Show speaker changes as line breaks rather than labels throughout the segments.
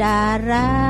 តា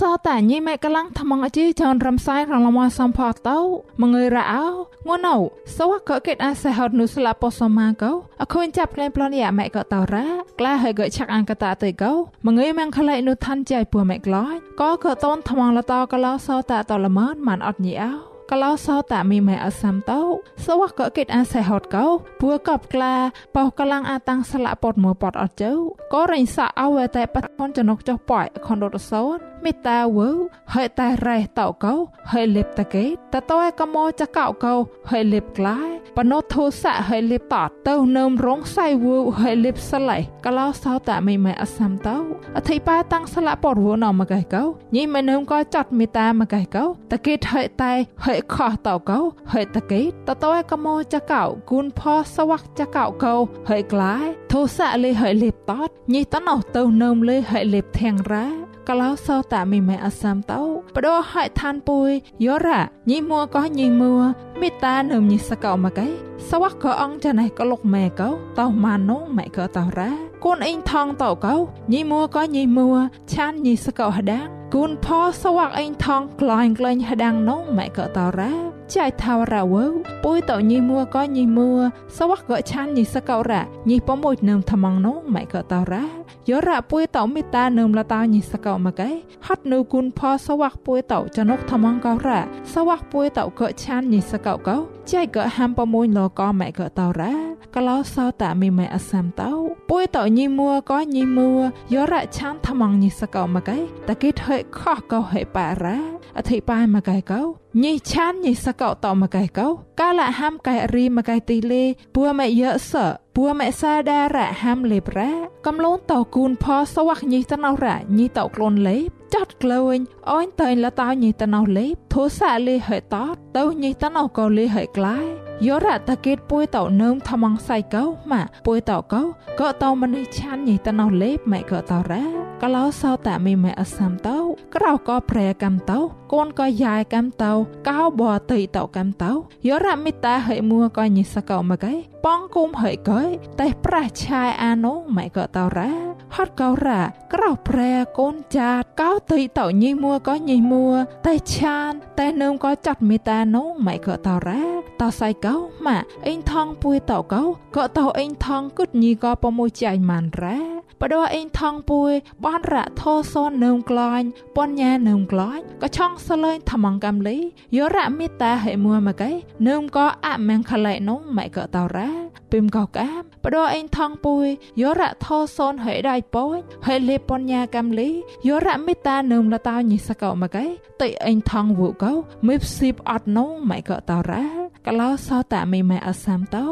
សតាញីម៉ែកលាំងថ្មងអជីចនរំសាយរងលមសំផតោមងើយរ៉ោងួនអូសវកកេតអាសេហត់នុស្លាពោសម៉ាកោអខូនចាប់ក្លែងប្លន់យ៉ាម៉ែកតោរ៉ាក្លាហើយកឆាក់អង្កតាទៅកោមងើយម៉ងខឡៃនុឋានចៃពួម៉ែក្លាយក៏កតនថ្មងលតកលោសតាតលមនម៉ានអត់ញីអោកលោសោតាមីម៉ែអសាំតោសវកកេតអាសេហតកោពួកបក្លាបោកលាំងអាតាំងស្លាក់ពតមួពតអត់ជើក៏រិញសាអវតែបតនចនុកចុះប៉ៃខនរត់សោន មេតាវើហើយតែរ៉េះតោកោហើយលេបតកេតតើកមោចកោកោហើយលេបក្លាយបណោធោសៈហើយលេបតទៅនឹមរងសៃវូហើយលេបស្លៃកលោសោតាមីម៉ែអសាំតោអធិបាតាំងស្លាក់ពតវណមកឯកោញីមិននឹមក៏ចាត់មេតាមកឯកោតកេតហើយតែហើយខោះតោកោហើយតកេតតើកមោចកោគូនផសវ័កចកោកោហើយក្លាយធោសៈលេហើយលេបតញីតណោទៅនឹមលេហើយលេបធាងរ៉ា កលោសោតាមីម៉ែអសាំតោបដោហៃឋានពុយយោរ៉ាញីមួក៏ញីមួមេតានឹមញីសកោមកៃសវ័កក៏អងចាណៃក៏លុកម៉ែកោតោម៉ានងម៉ែក៏តោរ៉ាកូនអ៊ីងថងតោកោញីមួក៏ញីមួឆានញីសកោហដាងគូនផសវ័កអ៊ីងថងក្លែងក្លែងហដាងនងម៉ែក៏តោរ៉ាចៃថាវរ៉ាវើពុយតោញីមួក៏ញីមួសវ័កក៏ឆានញីសកោរ៉ាញីប៉មួយនឹមថ្មងនងម៉ែក៏តោរ៉ាយោរ៉ាពុយតោមេតានឹមលតាញីសកោមកឯហត់នៅគុនផសវ័កពុយតោចនុកថ្មងកោរ៉ាសវ័កពុយតោក៏ឆានញីសកោកោចៃក៏ហាំប៉មួយលកម៉ែក៏តោរ៉ាកលោសោតាមីម៉ែអសាំតោពុយតោញីមួក៏ញីមួយោរ៉ាឆានថ្មងញីសកោមកឯតកេថើខោះកោហេប៉ារ៉ាអធិបាយមកឯកោញីឆានញីសកោតមកឯកោកាលហាំកែរីមកឯទីលេពួម៉ែយើស ពួម៉ែសាដារ៉ហាំលេបរ៉ាកំលូនតោគូនផសវ័កញីតណោរ៉ញីតោក្លូនលេបចាត់ក្លែងអូនតៃលតោញីតណោលេបធូសាលេហេតតទៅញីតណោកោលេហេក្លាយយោរ៉តកេតពួយតោនឹមថ្មងសៃកោម៉ាពួយតោកោក៏តោមនេះឆានញីតណោលេបម៉ែក៏តោរ៉ា កលោសោតាមីម៉ែអសាំតោក្រៅក៏ប្រែកំតោកូនក៏យ៉ាយកំតោកោបតៃតោកំតោយោរ៉មិតាហេមួក៏ញីសកោមកឯប៉ងគុំហេកយតែប្រះឆាយអានោម៉ែក៏តោរ៉ាហត់កោរ៉ាក្រៅប្រែកូនចាតកោតៃតោញីមួក៏ញីមួតែឆានតែនឹមក៏ចាត់មេតានោម៉ែក៏តោរ៉ាតោសៃកោម៉ាអេងថងពួយតោកោក៏តោអេងថងគុតញីក៏ប្រមួយចៃម៉ានរ៉ា បដោអេងថងពួយបនរៈធោសននឹមក្លាញ់បញ្ញានឹមក្លាញ់ក៏ឆងសលេងថ្មងកំលីយោរៈមេតាហេមួមកៃនឹមក៏អមងខឡៃនងម៉ែក៏តោរ៉ាពីមកោកាមបដោអេងថងពួយយោរៈធោសនហេដៃពួយហេលេបញ្ញាកំលីយោរៈមេតានឹមលតោញិសកោមកៃតៃអេងថងវូកោមេផ្ស៊ីបអត់នងម៉ែក៏តោរ៉ា កលោសោតាមីម៉ែអសាំតោ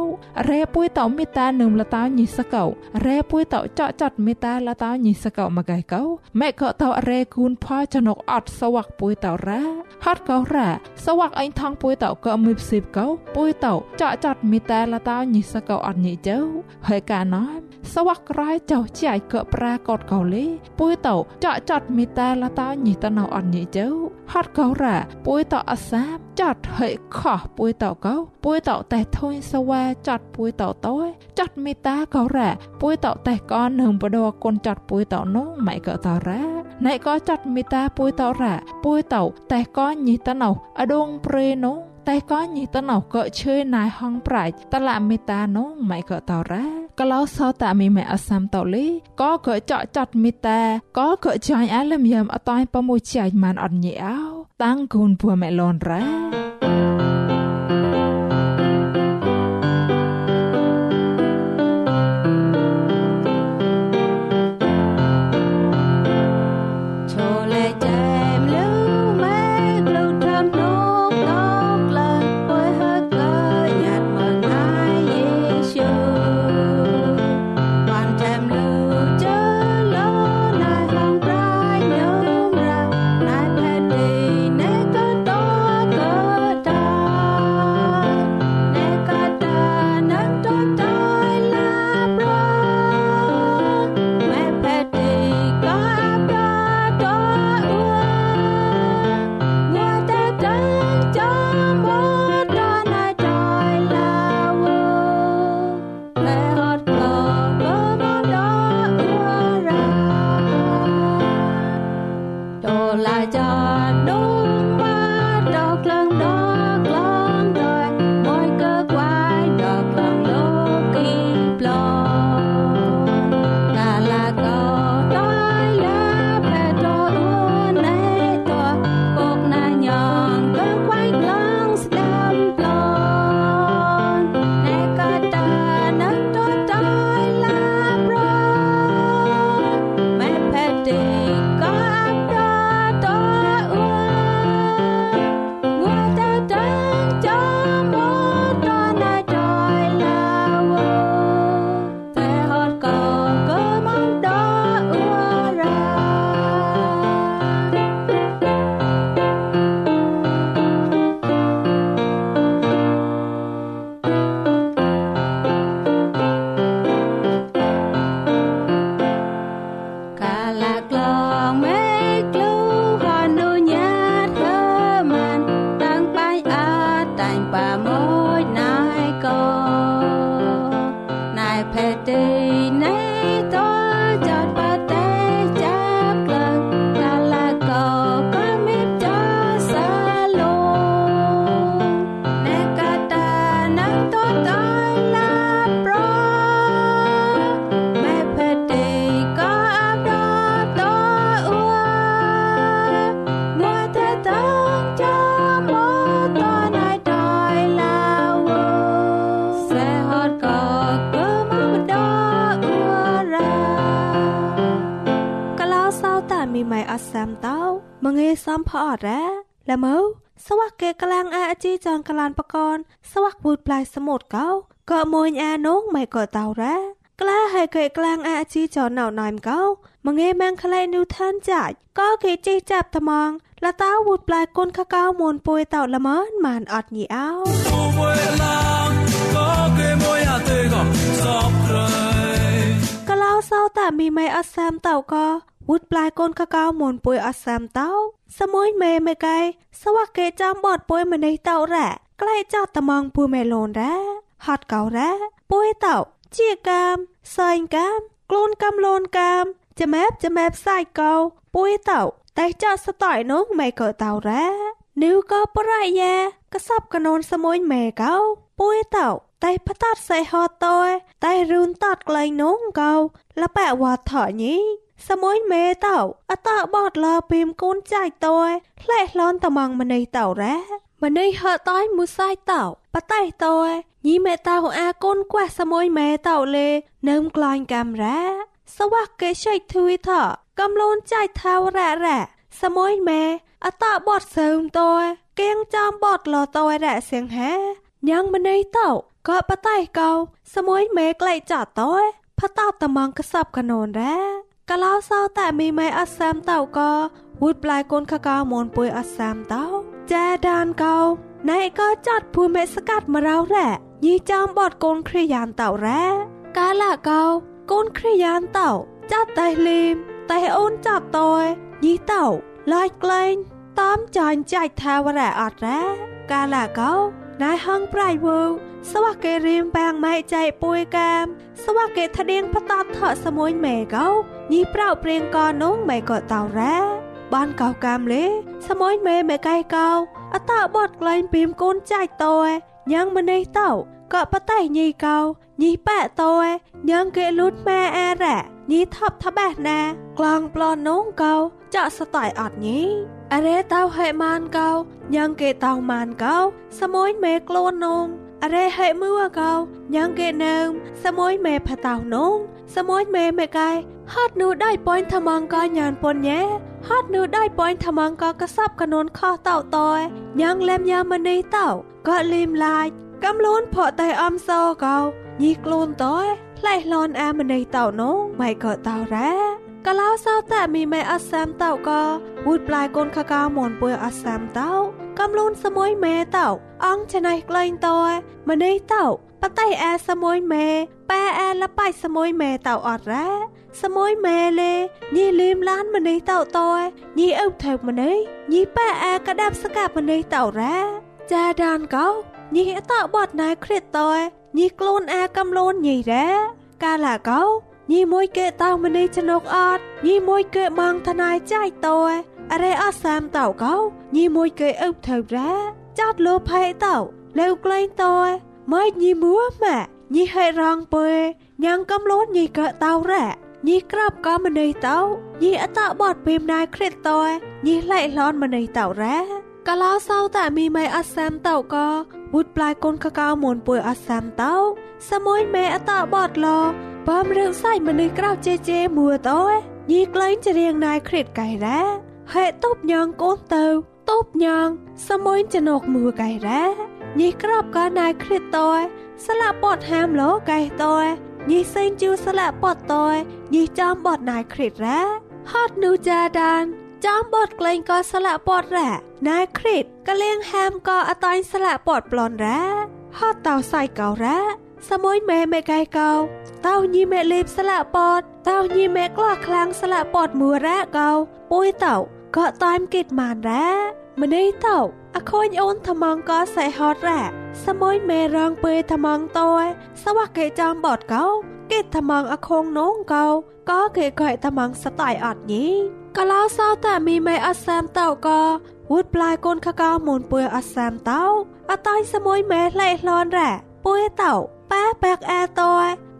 រ៉េពួយតោមេតានឹមលតោញិសកោរ៉េពួយតោចកចត់មេតាលតោញិសកោមកៃកោម៉ែក៏តោរ៉េគូនផោចនុកអត់សវ័កពួយតោរ៉ាហត់កោរ៉ាសវ័កអេងថងពួយតោក៏មេផ្ស៊ីបកោពួយតោចកចត់មេតាលតោញិសកោអត់ញិជើហើយកាណោសវ័កក្រៃចោចៃក៏ប្រាកតកោលេពួយតោចកចត់មេតាលតោញិតណោអត់ញិជើហត់កោរ៉ាពួយតោអសាមចាត់ហិខោះពួយតោកោពួយតោតែធុញសវ៉ាចាត់ពួយតោតោចាត់មេតាកោរ៉ាពួយតោតែកននឹងបដកូនចាត់ពួយតោនោះម៉ៃក៏តរ៉ាណៃក៏ចាត់មេតាពួយតោរ៉ាពួយតោតែកនញីតណោអដងព្រេនោះ តែក៏ញីតណោក៏ឈើណៃហងប្រាច់តឡាមេតានោះម៉ៃក៏តរ៉ាកលោសតាមីម៉ែអសាំតលីក៏ក៏ចកចាត់មេតាក៏ក៏ចាញ់អាលឹមយ៉ាំអតៃប្រមួយចាញ់ម៉ានអត់ញីអោតាំងគូនពួមេឡនរ៉ា
ละមើសវកេកលាំងអាជីចងកលានបកនសវកវូតប្លាយសមុតកោក៏ วุดปลายก้นกะกาวมนปวยอัสามเต้า สมุยเมเมไกสวะเกจอมบอดปวยมันในเต้าแร่ใกล้จอดตะมอง
ปูเมลอนแร่ฮอด
เก่าแร่ปวยเต้าเจียกามซอยกามกลูนกำโลนกามจะแมบจะแมบใส่เกาปุ้ยเต่าแต่จะสไตล์น้องไม่เกิดเต่าแร้นิ้วก็ปรายแยกระซับกระนอนสมุนแม่เกาปุ้ยเต่าแต่พตัดใส่หอตอยแต่รุนตัดไกลน้องเกาและแปะวาดถอนี้ សមួយមេតោអតបតលពីមកូនចៃតយផ្លេះឡនតំងម្នេះតោរ៉ាម្នេះហតយមួយសាយតោបតៃតយញីមេតោអាកូនខ្វះសមួយមេតោលេនឹមក្លាញ់កាមរ៉ាសវៈកេឆៃធួយថកំលូនចៃថាវរ៉ារ៉ាសមួយមេអតបតសើមតយគៀងចាំបតលតយរ៉ាសៀងហាញ៉ាងម្នេះតោក៏បតៃកោសមួយមេក្លែកចាតយផតោតំងកសបកណូនរ៉ា កលោសោតែមីម៉ែអសាមតោក៏វូតប្លាយកូនកកៅមនពុយអសាមតោចាដានកោណៃក៏ចាត់ភូមិសកាត់មករោរ៉ាញីចាំបតកូនគ្រាយានតោរ៉ាកាលាកោកូនគ្រាយានតោចាត់តែលីមតែអូនចាត់តយញីតោឡាយក្លែងតាមចាញ់ចៃថាវរ៉ាអត់រ៉ាកាលាកោណៃហងប្រៃវូ សវកេរៀមបាងម៉ៃចៃពួយកាមសវកេថដៀងផតតថសមួយមេកោញីប្រៅព្រៀងកនងមេក៏តោរ៉ាបានកោកាមលេសមួយមេមេកៃកោអតបតក្លែងពីមកូនចៃតយញ៉ាងម្នេះតោក៏បតៃ ញីកោញីប៉ែតយញ៉ាងគេលូតម៉ែអារ៉ាញីថប់ថបេះណាក្លងប្លន់នងកោចាក់ស្តៃអត់ញីអរេតោហេម៉ានកោញ៉ាងគេតោម៉ានកោសមួយមេខ្លួននងអរេហេមួកោញ៉ាងគេនឹមសមួយមេផតោនងសមួយមេមេកៃហត់នូដៃប៉ុញថ្មងកោញានពនញ៉ែហត់នូដៃប៉ុញថ្មងកោកសបកនូនខោតោតយញ៉ាងលែមយ៉ាមនេះតោក៏លីមឡាយកំលូនផកតែអំសោកោញីខ្លួនតយផ្លែឡនអាមនេះតោនងម៉ៃក៏តោរ៉ា កលោសោតែមីម៉ែអសាមតោក៏វូតប្លាយកូនខកៅមនពួយអសាមតោកំលូនសមួយមេតោអងច្នៃក្លែងតយម្នេះតោបតៃអាសមួយមេប៉ែអាលបៃសមួយមេតោអត់រ៉ាសមួយមេលេញីលីមឡានម្នេះតោតយញីអុបថើម្នេះញីប៉ែអាកដាប់ស្កាប់ម្នេះតោរ៉ាចាដានកោញីអតបតណៃគ្រិតតយញីខ្លួនអាកំលូនញីរ៉ាកាលាកោ ញីមួយកេតោម្នេះចនុកអត់ញីមួយកេម៉ងថ្នៃចៃតយអរេអសាមតោកោញីមួយកេអុបថើរ៉ាចាត់លោផៃតោលេវក្លែងតយម៉ៃញីមួម៉ាញីហេរងពើញ៉ាងកំលូនញីកេតោរ៉ាញីក្របក៏ម្នេះតោញីអតបតពីមណៃគ្រិតតយញីឡៃឡនម្នេះតោរ៉ាកលោសោតែមីម៉ៃអសាមតោក៏វូតប្លាយកូនកកៅមូនពួយអសាមតោសមួយមេអតបតឡ បើមរឿងសៃម្នេះក្រៅជេជេមួតោញីក្លែងចរៀងណៃគ្រិតកៃរ៉ាហេតុបញងកូនទៅតបញងសមួយចណកមួកៃរ៉ាញីក្របក៏ណៃគ្រិតតយស្លាប់បតហាមលោកៃតយញីសេងជូស្លាប់បតតយញីចំបតណៃគ្រិតរ៉ាហត់នូចាដានចំបតក្លែងក៏ស្លាប់បតរ៉ាណៃគ្រិតក៏លៀងហាមក៏អតាញ់ស្លាប់បតប្លន់រ៉ាហត់តោសៃកោរ៉ា សមួយមេមេកៃកោតោញីមេលេបស្លាក់ពត តោញីแม่กล้าคลังสละปอดมัวแรกเกาปุ้ยเต่าก็ตามกิดมานแร้มันได้เต่าอคอยโอนทมังก็ใส่ฮอตแร่สมอยแม่รองเปยทมังตัวสวักเกจอมบอดเกากิดทมังอคงน้องเกาก็เกยก่อยทมังสไตล์อดนี้ก็เล่าเศร้าแต่มีไม่อัสแซมเ ប៉ាបាក់អាតោ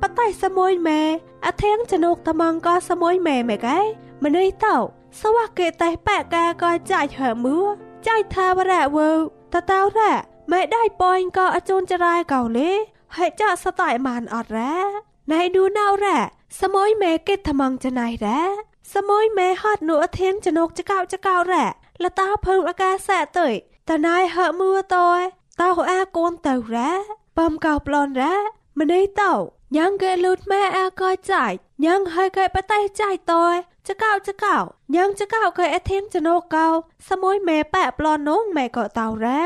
ប៉តៃសមួយម៉ែអធៀងចនុកត្មងក៏សមួយម៉ែម៉ែកែម្នេះតោសវៈកេតេប៉កាក៏ចាច់ហើមឿចាច់ថាវរៈវើតតោរៈម៉ែได้ប៉យក៏អជូនចរាយកោលេហើយចាក់សតៃមានអត់រ៉ាណៃឌូណៅរ៉ាសមួយម៉ែកេត្មងចណៃរ៉ាសមួយម៉ែហត់នោះអធៀងចនុកចកោចកោរ៉ាលតាភើមអាកាសៈតើតណៃហើមឿតោតោអាកូនតើរ៉ា ប៉មកោប្លនរ៉ាម្នេះតោញ៉ាងកែលូតម៉ែអាកោចាច់ញ៉ាងហើយកែប្រទេសចាច់តោចកោចកោញ៉ាងចកោកែអធៀងចណូកោសមួយម៉ែប៉ប្លននងម៉ែកោតោរ៉ា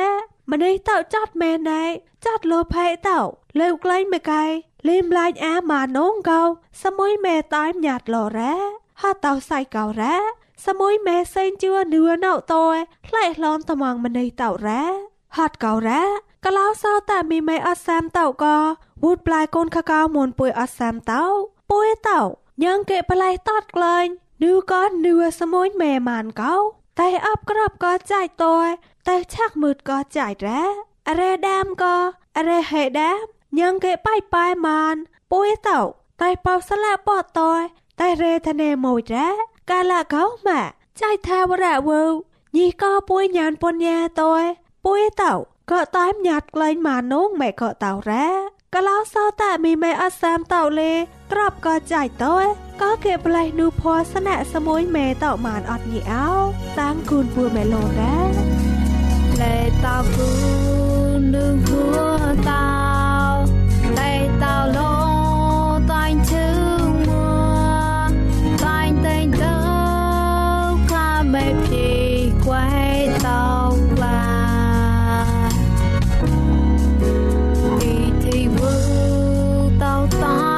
ម្នេះតោចតម៉ែណៃចតលោផៃតោលើក្លែងមកែលេមឡាញអាម៉ានងកោសមួយម៉ែតាម ញាតលរ៉ាហតោសៃកោរ៉ាសមួយម៉ែសេងជឿនឿណៅតោខ្លែកលនត្មងម្នេះតោរ៉ាហតកោរ៉ា ក្លោសោតែមីមីអសាមតោក៏វូដប្លាយកូនកកៅមូនពុយអសាមតោពុយតោញ៉ាងកេប្លៃតតក្លែងនឺក៏នឺសមួយមេម៉ានកោតែអបក្របក៏ចាច់តយតែឆាក់មឺតក៏ចាច់រ៉េរ៉េដាមក៏រ៉េហេដាមញ៉ាងកេប៉ៃប៉ៃម៉ានពុយតោតែប៉ោស្លាប៉តយតែរ៉េធ្នេមួយរ៉េកាលាកោម៉ាចៃថាវរៈវើញីក៏ពួយញានពញ្ញាតយពួយតោ ร้มันได้เต่าจัดแม่ไหนจัดโลภยเต่าเร็วไกลไม่ไกลลิมลายแอมาน้องเกาสมอยแม่ตายหยาดหล่อแร้ห้าเต่าใส่เก่าแร้สมอยแม่เส้นเจือเนื้อเน่าตอยไล่ล้อมตะมังมันในเต่าแร้หัดเก่าแร้ก็เล้าเศร้าแต่มีไม่อัดแซมเต่าก็วูดปลายก้นขะกาวมวนปุยอัดแซมเต่าปุยเต่ายังเกะปลายตอดเกลยนูก้อนเนื้อสมุยแม่มานเก้าแต่อับกรับก็จ่ายตัวแต่ชักมืดก็จ่ายแร้อะไรดามก็อะไรเหดามยังเกะป้ายปลายมานปุ้ยเต่าแต่เป่าสละปอดตอยแต่เรทะเนโมยแร้กาละเขามาจ่ายทาวระเวลยี่ก็ปุ้ยยานปนแยตัวปุ้ยเต่าก็ตายหยัดไกลมาน้องแม่ก็เต่าแร้ก็แล้วเศร้าแต่มีไม่อัดแซมเต่าเลกรับก็จ่ายตัวก็เก็บไรนูพอสนะสมุยเมเต่ามานอดเหนียวตั้งคูณบัวแม่โล
out behind.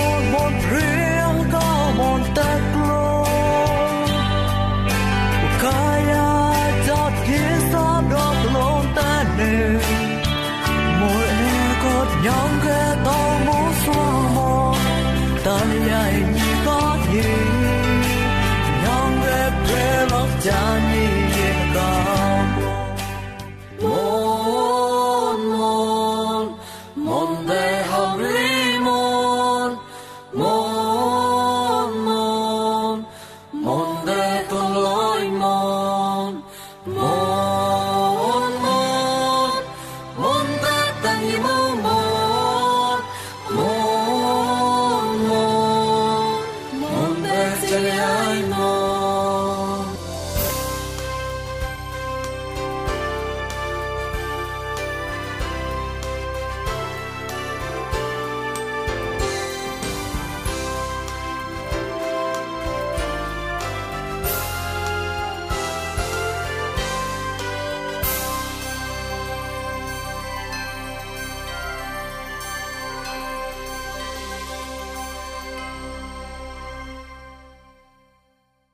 younger than most